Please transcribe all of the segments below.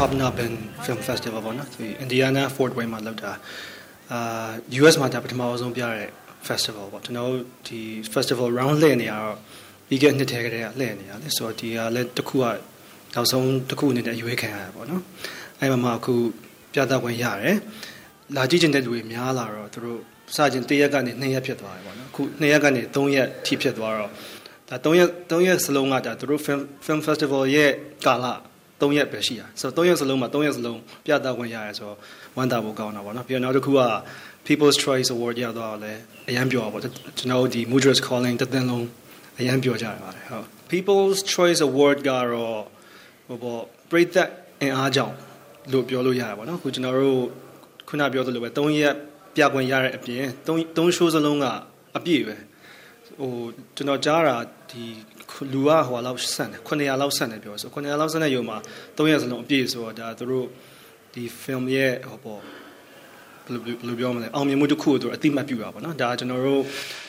Hobnobbin Film Festival ပေါ့နော်ဒီ Indiana Fort Wayne မှာလုပ်တာအာ US မှာဒါပထမဆုံးပြတဲ့ festival ပေါ့ကျွန်တော်ဒီ festival round လှည့်နေရတော့ပြီးခဲ့နှစ်ထဲကတည်းကလှည့်နေရလေဆိုတော့ဒီကလည်းတစ်ခုကနောက်ဆုံးတစ်ခုအနေနဲ့ရွေးခံရတာပေါ့နော်အဲ့မှာမှအခုပြသခွင့်ရတယ်လာကြည့်ခြင်းတဲ့လူတွေများလာတော့သူတို့စခြင်းတစ်ရက်ကနေနှစ်ရက်ဖြစ်သွားတယ်ပေါ့နော်အခုနှစ်ရက်ကနေသုံးရက်ထိဖြစ်သွားတော့ဒါ3ရက်3ရက်စလုံးကဒါသူတို့ film film festival ရဲ့ကာလ 3ရက်ပဲရှိတာဆိုတော့3ရက်စလုံးမှာ3ရက်စလုံးပြသခွင့်ရတယ်ဆိုတော့ဝမ်းသာဖို့ကောင်းတာပေါ့နော်ပြီးတော့နောက်တစ်ခုက People's Choice Award ရတော့လဲအရန်ပြောပါပေါ့ကျွန်တော်ဒီ Mudra's Calling တသင်းလုံးအရန်ပြောကြရပါတယ်ဟုတ် People's Choice Award ကတော့ဟိုပေါ့ပရိသတ်အင်အားကြောင့်လို့ပြောလို့ရတယ်ပေါ့နော်ခုကျွန်တော်တို့ခုနပြောသလိုပဲ3ရက်ပြခွင့်ရတဲ့အပြင်3 3 show စလုံးကအပြည့်ပဲဟိုကျွန်တော်ကြားတာဒီ လူကဟိုလောက်ဆန်တယ်900လောက်ဆန်တယ်ပြောဆို900လောက်ဆန်တဲ့ယုံမှာ3ရက်စလုံးအပြည့်ဆိုတော့ဒါသူတို့ဒီ film ရဲ့ဟိုပေါ့ဘယ်လိုပြောမလဲအောင်မြင်မှုတစ်ခုကိုသူအတိမတ်ပြုတာပေါ့နော်ဒါကျွန်တော်တို့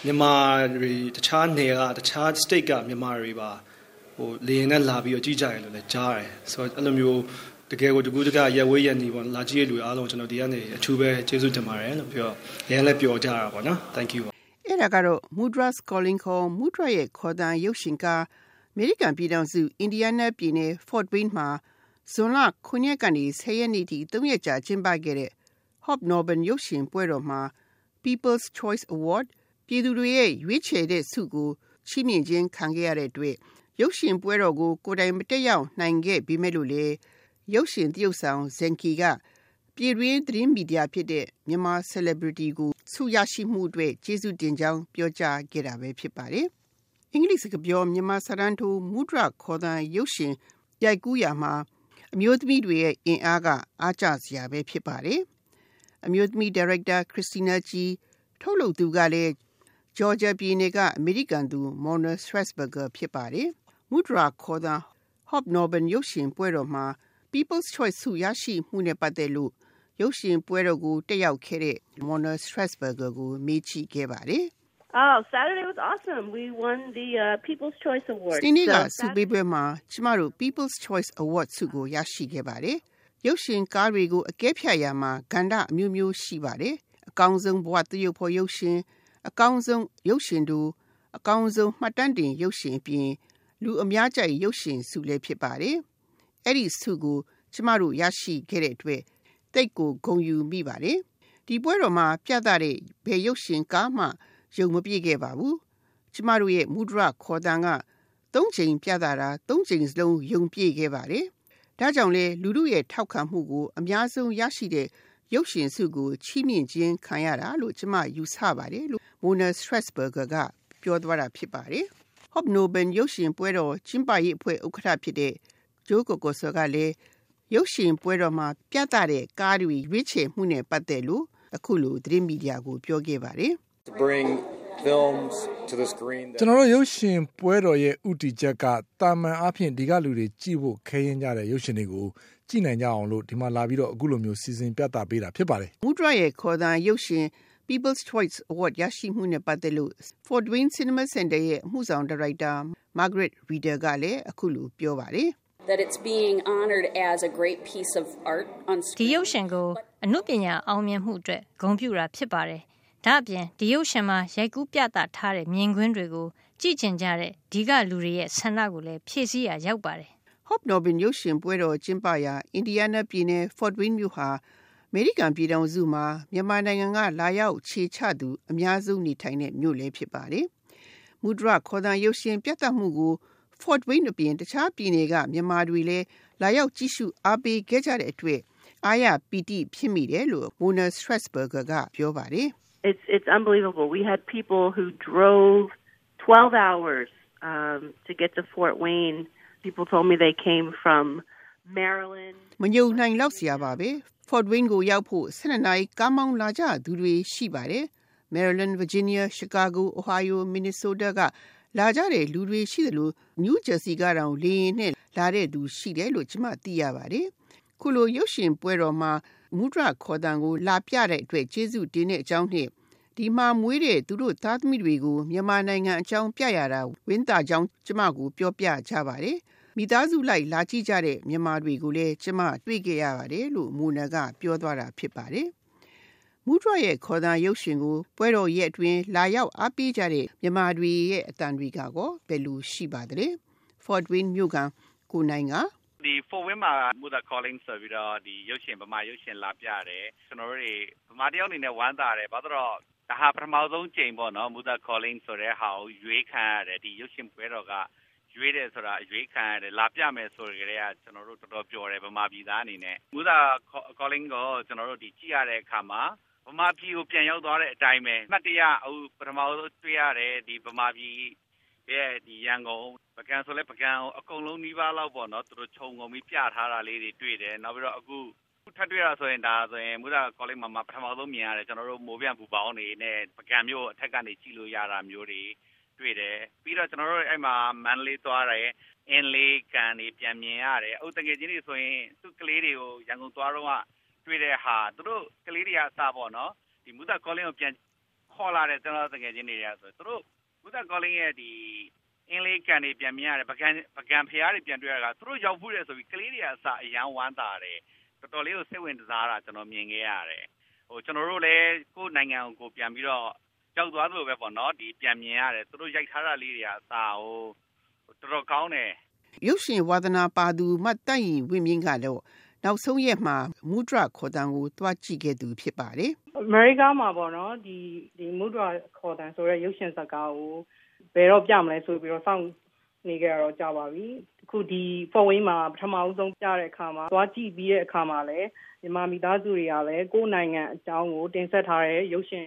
မြန်မာတွေတခြားနယ်ကတခြား state ကမြန်မာတွေပါဟိုလေရင်နဲ့လာပြီးတော့ကြည့်ကြရလို့လည်းကြားတယ်ဆိုတော့အဲ့လိုမျိုးတကယ်ကိုတကူတကရက်ဝေးရက်နေပေါ့လာကြည့်ရလူအားလုံးကျွန်တော်ဒီကနေအထူးပဲကျေးဇူးတင်ပါတယ်လို့ပြောရန်လည်းပြောကြတာပေါ့နော် thank you အဲ့ဒါကတော့ Mudra's Calling ခေါ် Mudra ရဲ့ခေါ်တန်ရုပ်ရှင်ကားအမေရိကန်ပြည်ထောင်စုအင်ဒီယားနားပြည်နယ် Fort Wayne မှာဇွန်လ9ရက်ကနေ10ရက်နေ့ထိ3ရက်ကြာကျင်းပခဲ့တဲ့ Hobnobbin ရုပ်ရှင်ပွဲတော်မှာ People's Choice Award ပြည်သူတွေရဲ့ရွေးချယ်တဲ့ဆုကိုချီးမြှင့်ခြင်းခံခဲ့ရတဲ့အတွက်ရုပ်ရှင်ပွဲတော်ကိုကိုယ်တိုင်မတက်ရောက်နိုင်ခဲ့ပြီးမဲ့လို့လေရုပ်ရှင်တရုပ်ဆောင်ဇန်ကီက ပြည်တွင်းသတင်းမီဒီယာဖြစ်တဲ့မြန်မာ celebrity ကိုဆုရရှိမှုအတွက်ကျေးဇူးတင်ကြောင်းပြောကြားခဲ့တာပဲဖြစ်ပါတယ်။အင်္ဂလိပ်စကားပြောမြန်မာစာတန်းထိုးမူဒရာခေါ်တဲ့ရုပ်ရှင်ရိုက်ကူးရမှာအမျိုးသမီးတွေရဲ့အင်အားကအားကျစရာပဲဖြစ်ပါတယ်။အမျိုးသမီးဒါရိုက်တာခရစ်စတီနာဂျီထုတ်လုပ်သူကလည်းဂျော်ဂျာပြည်နယ်ကအမေရိကန်သူမော်နာစရက်စ်ဘဂါဖြစ်ပါတယ်။မူဒရာခေါ်တဲ့ Hobnobbin ရုပ်ရှင်ပွဲတော်မှာ People's Choice ဆုရရှိမှုနဲ့ပတ်သက်လို့ရုပ်ရှင်ပွဲတော်ကိုတက်ရောက်ခဲ့တဲ့ Mona Strasberger ကိုမေးကြည့်ခဲ့ပါတယ်။ Oh, Saturday was awesome. We won the uh, People's Choice Award. ဒီနေ့ကဆုပေးပွဲမှာကျမတို့ People's Choice Award ဆုကိုရရှိခဲ့ပါတယ်။ရုပ်ရှင်ကားတွေကိုအကဲဖြတ်ရမှာကဏ္ဍအမျိုးမျိုးရှိပါတယ်။အကောင်းဆုံးဘဝတရုပ်ဖော်ရုပ်ရှင်အကောင်းဆုံးရုပ်ရှင်တို့အကောင်းဆုံးမှတ်တမ်းတင်ရုပ်ရှင်အပြင်လူအများကြိုက်ရုပ်ရှင်ဆုလည်းဖြစ်ပါတယ်။ အဲ့ဒီဆုကိုကျမတို့ရရှိခဲ့တဲ့အတွက်တိတ်ကိုဂုံယူမိပါတယ်။ဒီပွဲတော်မှာပြသတဲ့ဘယ်ရုပ်ရှင်ကားမှယုံမပြည့်ခဲ့ပါဘူး။ကျမတို့ရဲ့မူဒရခေါ်တန်ကသုံးချိန်ပြသတာသုံးချိန်စလုံးယုံပြည့်ခဲ့ပါတယ်။ဒါကြောင့်လေလူလူရဲ့ထောက်ခံမှုကိုအများဆုံးရရှိတဲ့ရုပ်ရှင်စုကိုချီးမြှင့်ခြင်းခံရတာလို့ကျမယူဆပါတယ်လို့ Mona Strasberger ကပြောသွားတာဖြစ်ပါတယ်။ Hobnobbin ရုပ်ရှင်ပွဲတော်ကျင်းပရေးအဖွဲ့ဥက္ကဋ္ဌဖြစ်တဲ့ ဂျိုးကိုကိုဆောကလည်းရုပ်ရှင်ပွဲတော်မှာပြသတဲ့ကားတွေရွေးချယ်မှုနဲ့ပတ်သက်လို့အခုလိုသတင်းမီဒီယာကိုပြောခဲ့ပါတယ်။ bring films to the screen ကျွန်တော်တို့ရုပ်ရှင်ပွဲတော်ရဲ့ဥတီချက်ကတာမန်အားဖြင့်ဒီကလူတွေကြည့်ဖို့ခဲရင်ကြတဲ့ရုပ်ရှင်တွေကိုကြည့်နိုင်ကြအောင်လို့ဒီမှာလာပြီးတော့အခုလိုမျိုးစီစဉ်ပြသပေးတာဖြစ်ပါတယ်။မူဒရာရဲ့ခေါ်တဲ့ရုပ်ရှင် People's Choice Award ရရှိမှုနဲ့ပတ်သက်လို့ Fort Wayne Cinema Center ရဲ့အမှုဆောင်ဒါရိုက်တာ Margaret Reader ကလည်းအခုလိုပြောပါတယ်။ that it's being honored as a great piece of art on screen ဒီရုပ်ရှင်ကိုအနုပညာအောင်မြင်မှုအတွက်ဂုဏ်ပြုတာဖြစ်ပါတယ်။ဒါ့အပြင်ဒီရုပ်ရှင်မှာရိုက်ကူးပြသထားတဲ့မြင်ကွင်းတွေကိုကြည့်ကျင်ကြတဲ့ဒီကလူတွေရဲ့ဆန္ဒကိုလည်းဖြည့်ဆည်းရရောက်ပါတယ်။ Hobnobbin ရုပ်ရှင်ပွဲတော်ကျင်းပရာအင်ဒီယားနားပြည်နယ် Fort Wayne မြို့ဟာအမေရိကန်ပြည်ထောင်စုမှာမြန်မာနိုင်ငံကလာရောက်ခြေချသူအများဆုံးနေထိုင်တဲ့မြို့လည်းဖြစ်ပါတယ်။မူဒရာခေါ်တဲ့ရုပ်ရှင်ပြသမှုကို Fort Wayne အပြင်တခြားပြည်နယ်ကမြန်မာတွေလည်းလာရောက်ကြည့်ရှုအားပေးခဲ့ကြတဲ့အတွက်အားရပီတိဖြစ်မိတယ်လို့ Mona Strasberger ကပြောပါတယ် It's it's unbelievable. We had people who drove 12 hours um, to get to Fort Wayne. People told me they came from Maryland. မညုံနိုင်လောက်စရာပါပဲ Fort Wayne ကိုရောက်ဖို့12နာရီကားမောင်းလာကြသူတွေရှိပါတယ် Maryland, Virginia, Chicago, Ohio, Minnesota က လာကြတဲ့လူတွေရှိတယ်လို့နယူးဂျာစီကတောင်လေရင်နဲ့လာတဲ့သူရှိတယ်လို့ကျွန်မသိရပါတယ်။ခုလိုရုပ်ရှင်ပွဲတော်မှာမူဒရခေါ်တန်ကိုလာပြတဲ့အတွက်ကျေးဇူးတင်တဲ့အကြောင်းနဲ့ဒီမှာမွေးတဲ့သူတို့သားသမီးတွေကိုမြန်မာနိုင်ငံအကြောင်းပြရတာဝင်းတာကြောင်းကျမကိုပြောပြကြပါတယ်။မိသားစုလိုက်လာကြည့်ကြတဲ့မြန်မာတွေကိုလည်းကျမတွေ့ခဲ့ရပါတယ်လို့မူနာကပြောသွားတာဖြစ်ပါတယ်။ မူဒရရဲ့ခေါ်သံရုပ်ရှင်ကိုပွဲတော်ရဲ့အတွင်းလာရောက်အားပေးကြတဲ့မြန်မာတွေရဲ့အတန်တွေကကောဘယ်လိုရှိပါသလဲ။ Fort Wayne မြို့ကကိုနိုင်ကဒီ for win မှာ mother calling ဆိုပြီးတော့ဒီရုပ်ရှင်ဗမာရုပ်ရှင်လာပြတယ်ကျွန်တော်တို့တွေဗမာတယောက်အနေနဲ့ဝမ်းသာတယ်ဘာလို့တော့ဒါဟာပထမဆုံးချိန်ပေါ့နော် mother calling ဆိုတဲ့ဟာကိုရွေးခံရတယ်ဒီရုပ်ရှင်ပွဲတော်ကရွေးတယ်ဆိုတာရွေးခံရတယ်လာပြမယ်ဆိုကြတဲ့ကကျွန်တော်တို့တော်တော်ပျော်တယ်ဗမာပြည်သားအနေနဲ့ mother calling ကိုကျွန်တော်တို့ဒီကြည့်ရတဲ့အခါမှာ ဗမာပြည်ကိုပြန်ရောက်သွားတဲ့အတိုင်းပဲမှတ်တရအခုပထမဆုံးတွေ့ရတယ်ဒီဗမာပြည်ရဲ့ဒီရန်ကုန်ပကံဆိုလဲပကံအကုန်လုံးနှီးပါးလောက်ပေါ့နော်သူတို့ခြုံငုံပြီးပြထားတာလေးတွေတွေ့တယ်နောက်ပြီးတော့အခုထပ်တွေ့ရဆိုရင်ဒါဆိုရင်မူတာကောလိပ်မှာမှာပထမဆုံးမြင်ရတယ်ကျွန်တော်တို့မိုးပြန်ပူပေါင်းနေနဲ့ပကံမျိုးအထက်ကနေကြည့်လို့ရတာမျိုးတွေတွေ့တယ်ပြီးတော့ကျွန်တော်တို့အဲ့မှာမန်လေးသွားတယ်အင်းလေးကန်တွေပြန်မြင်ရတယ်အုတ်တကယ်ချင်းတွေဆိုရင်သူ့ကလေးတွေကိုရန်ကုန်သွားတော့ တွေ့တဲ့ဟာသူတို့ကလေးတွေကအစားပေါ့နော်ဒီမူတာကောလင်းကိုပြန်ခေါ်လာတယ်ကျွန်တော်တကယ်ချင်းတွေကဆိုသူတို့မူတာကောလင်းရဲ့ဒီအင်းလေးကန်တွေပြန်မြင်ရတယ်ပကံပကံဖျားတွေပြန်တွေ့ရတာသူတို့ရောက်ဖို့တယ်ဆိုပြီးကလေးတွေကအစားအရန်ဝမ်းသာတယ်တော်တော်လေးကိုစိတ်ဝင်စားတာကျွန်တော်မြင်ခဲ့ရတယ်ဟိုကျွန်တော်တို့လည်းကိုယ်နိုင်ငံကိုပြန်ပြီးတော့ကြောက်သွားသလိုပဲပေါ့နော်ဒီပြန်မြင်ရတယ်သူတို့ရိုက်ထားတာလေးတွေကအစားဟိုတော်တော်ကောင်းတယ်ရုပ်ရှင်ဝါသနာပါသူမတ်တန့်ရင်ဝင်းမြင့်ကတော့ နောက်ဆုံးရက်မှာမူဒရာခေါ်တန်ကိုတွားကြည့်ခဲ့သူဖြစ်ပါတယ်။အမေရိကမှာပေါ့နော်ဒီဒီမူဒရာခေါ်တန်ဆိုတဲ့ရုပ်ရှင်ဇာတ်ကားကိုဘယ်တော့ပြမလဲဆိုပြီးတော့စောင့်နေကြတော့ကြာပါပြီ။အခုဒီ for win မှာပထမဦးဆုံးပြတဲ့အခါမှာသွားကြည့်ပြီးတဲ့အခါမှာလည်းမြန်မာမိသားစုတွေကလည်းကိုယ်နိုင်ငံအကြောင်းကိုတင်ဆက်ထားတဲ့ရုပ်ရှင်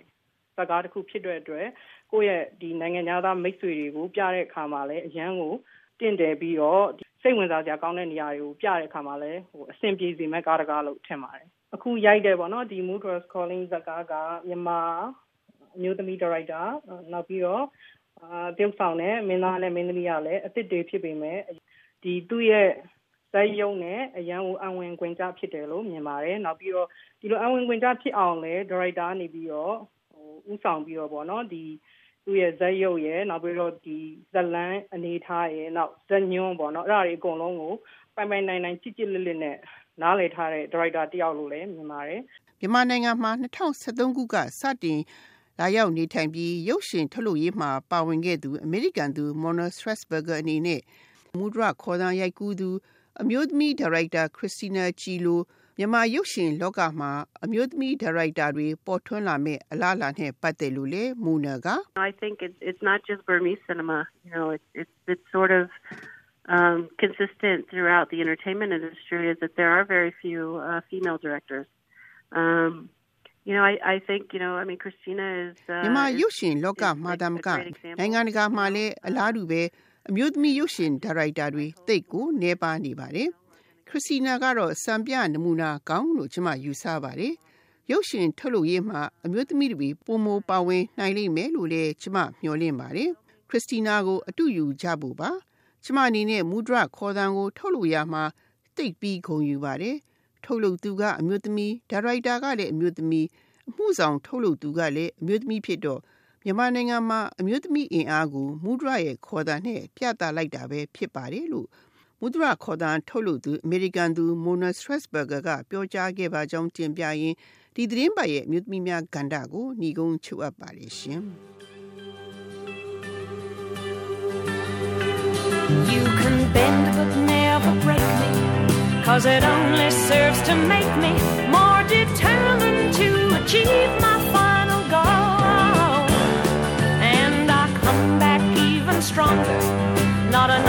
ဇာတ်ကားတစ်ခုဖြစ်တဲ့အတွက်ကိုယ့်ရဲ့ဒီနိုင်ငံသားမိတ်ဆွေတွေကိုပြတဲ့အခါမှာလည်းအရန်ကိုတင့်တယ်ပြီးတော့ စိတ်ဝင်စားစရာကောင်းတဲ့နေရာတွေကိုပြတဲ့အခါမှာလည်းဟိုအဆင်ပြေစေမဲ့ကားတကားလို့ထင်ပါတယ်အခုရိုက်တယ်ပေါ့နော်ဒီ Mood Was Calling ဇာတ်ကားကမြန်မာအမျိုးသမီးဒါရိုက်တာနောက်ပြီးတော့အာပြုတ်ဆောင်တဲ့မင်းသားနဲ့မင်းသမီးကလည်းအစ်စ်တွေဖြစ်ပေမဲ့ဒီသူ့ရဲ့ဇက်ယုံနဲ့အရန်ကိုအဝင်ခွင်ကြဖြစ်တယ်လို့မြင်ပါတယ်နောက်ပြီးတော့ဒီလိုအဝင်ခွင်ကြဖြစ်အောင်လဲဒါရိုက်တာနေပြီးတော့ဟိုဥဆောင်ပြီးတော့ပေါ့နော်ဒီ သူ့ရဲ့ဇက်ရုပ်ရဲ့နောက်ပြီးတော့ဒီဇလန်းအနေထားရဲ့နောက်ဇက်ညွန်းပေါ့နော်အဲ့ဒါတွေအကုန်လုံးကိုပိုင်ပိုင်နိုင်နိုင်ချစ်ချစ်လစ်လစ်နဲ့နားလည်ထားတဲ့ဒါရိုက်တာတယောက်လို့လည်းမြင်ပါတယ်မြန်မာနိုင်ငံမှာ2013ခုကစတင်လာရောက်နေထိုင်ပြီးရုပ်ရှင်ထုတ်လုပ်ရေးမှာပါဝင်ခဲ့သူအမေရိကန်သူ Mona Strasberger အနေနဲ့မူဒရခေါ်သံရိုက်ကူးသူအမျိုးသမီးဒါရိုက်တာခရစ်စတီနာချီလို မြန်မာရုပ်ရှင်လောကမှာအမျိုးသမီးဒါရိုက်တာတွေပေါ်ထွန်းလာမဲ့အလားအလာနဲ့ပတ်သက်လို့လေမူနာက I think it's it's not just Burmese cinema you know it's it's it's sort of um consistent throughout the entertainment industry is that there are very few uh, female directors um you know i i think you know i mean christina is မြန်မာရုပ်ရှင်လောကမှာတမကနိုင်ငံတကာမှာလည်းအလားတူပဲအမျိုးသမီးရုပ်ရှင်ဒါရိုက်တာတွေတိတ်ကိုနေပါနေပါတယ်။ခ ရစ်စီနာကတော့စံပြနမူနာကောင်းလို့ကျွန်မယူဆပါတယ်။ရုပ်ရှင်ထုတ်လုပ်ရေးမှာအမျိုးသမီးတွေပုံမပါဝင်နိုင်လိမ့်မယ်လို့လည်းကျွန်မမျှော်လင့်ပါတယ်။ခရစ်စတီနာကိုအတူယူကြဖို့ပါ။ကျွန်မအနေနဲ့မူဒရခေါ်တံကိုထုတ်လုပ်ရမှာတိတ်ပြီးဂုဏ်ယူပါတယ်။ထုတ်လုပ်သူကအမျိုးသမီးဒါရိုက်တာကလည်းအမျိုးသမီးအမှုဆောင်ထုတ်လုပ်သူကလည်းအမျိုးသမီးဖြစ်တော့မြန်မာနိုင်ငံမှာအမျိုးသမီးအင်အားကိုမူဒရရဲ့ခေါ်တံနဲ့ပြသလိုက်တာပဲဖြစ်ပါတယ်လို့ မုဒရာခေါ်တန်းထုတ်လုပ်သူအမေရိကန်သူမိုနာစထရက်ဘာဂါကပြောကြားခဲ့ပါကြောင်းတင်ပြရင်းဒီသတင်းပတ်ရဲ့မြို့သမီးများကန္တာကိုညီကုန်းချုပ်အပ်ပါလိမ့်ရှင် You can bend but never break me cause it only serves to make me more determined to achieve my final goal. And I come back even stronger not an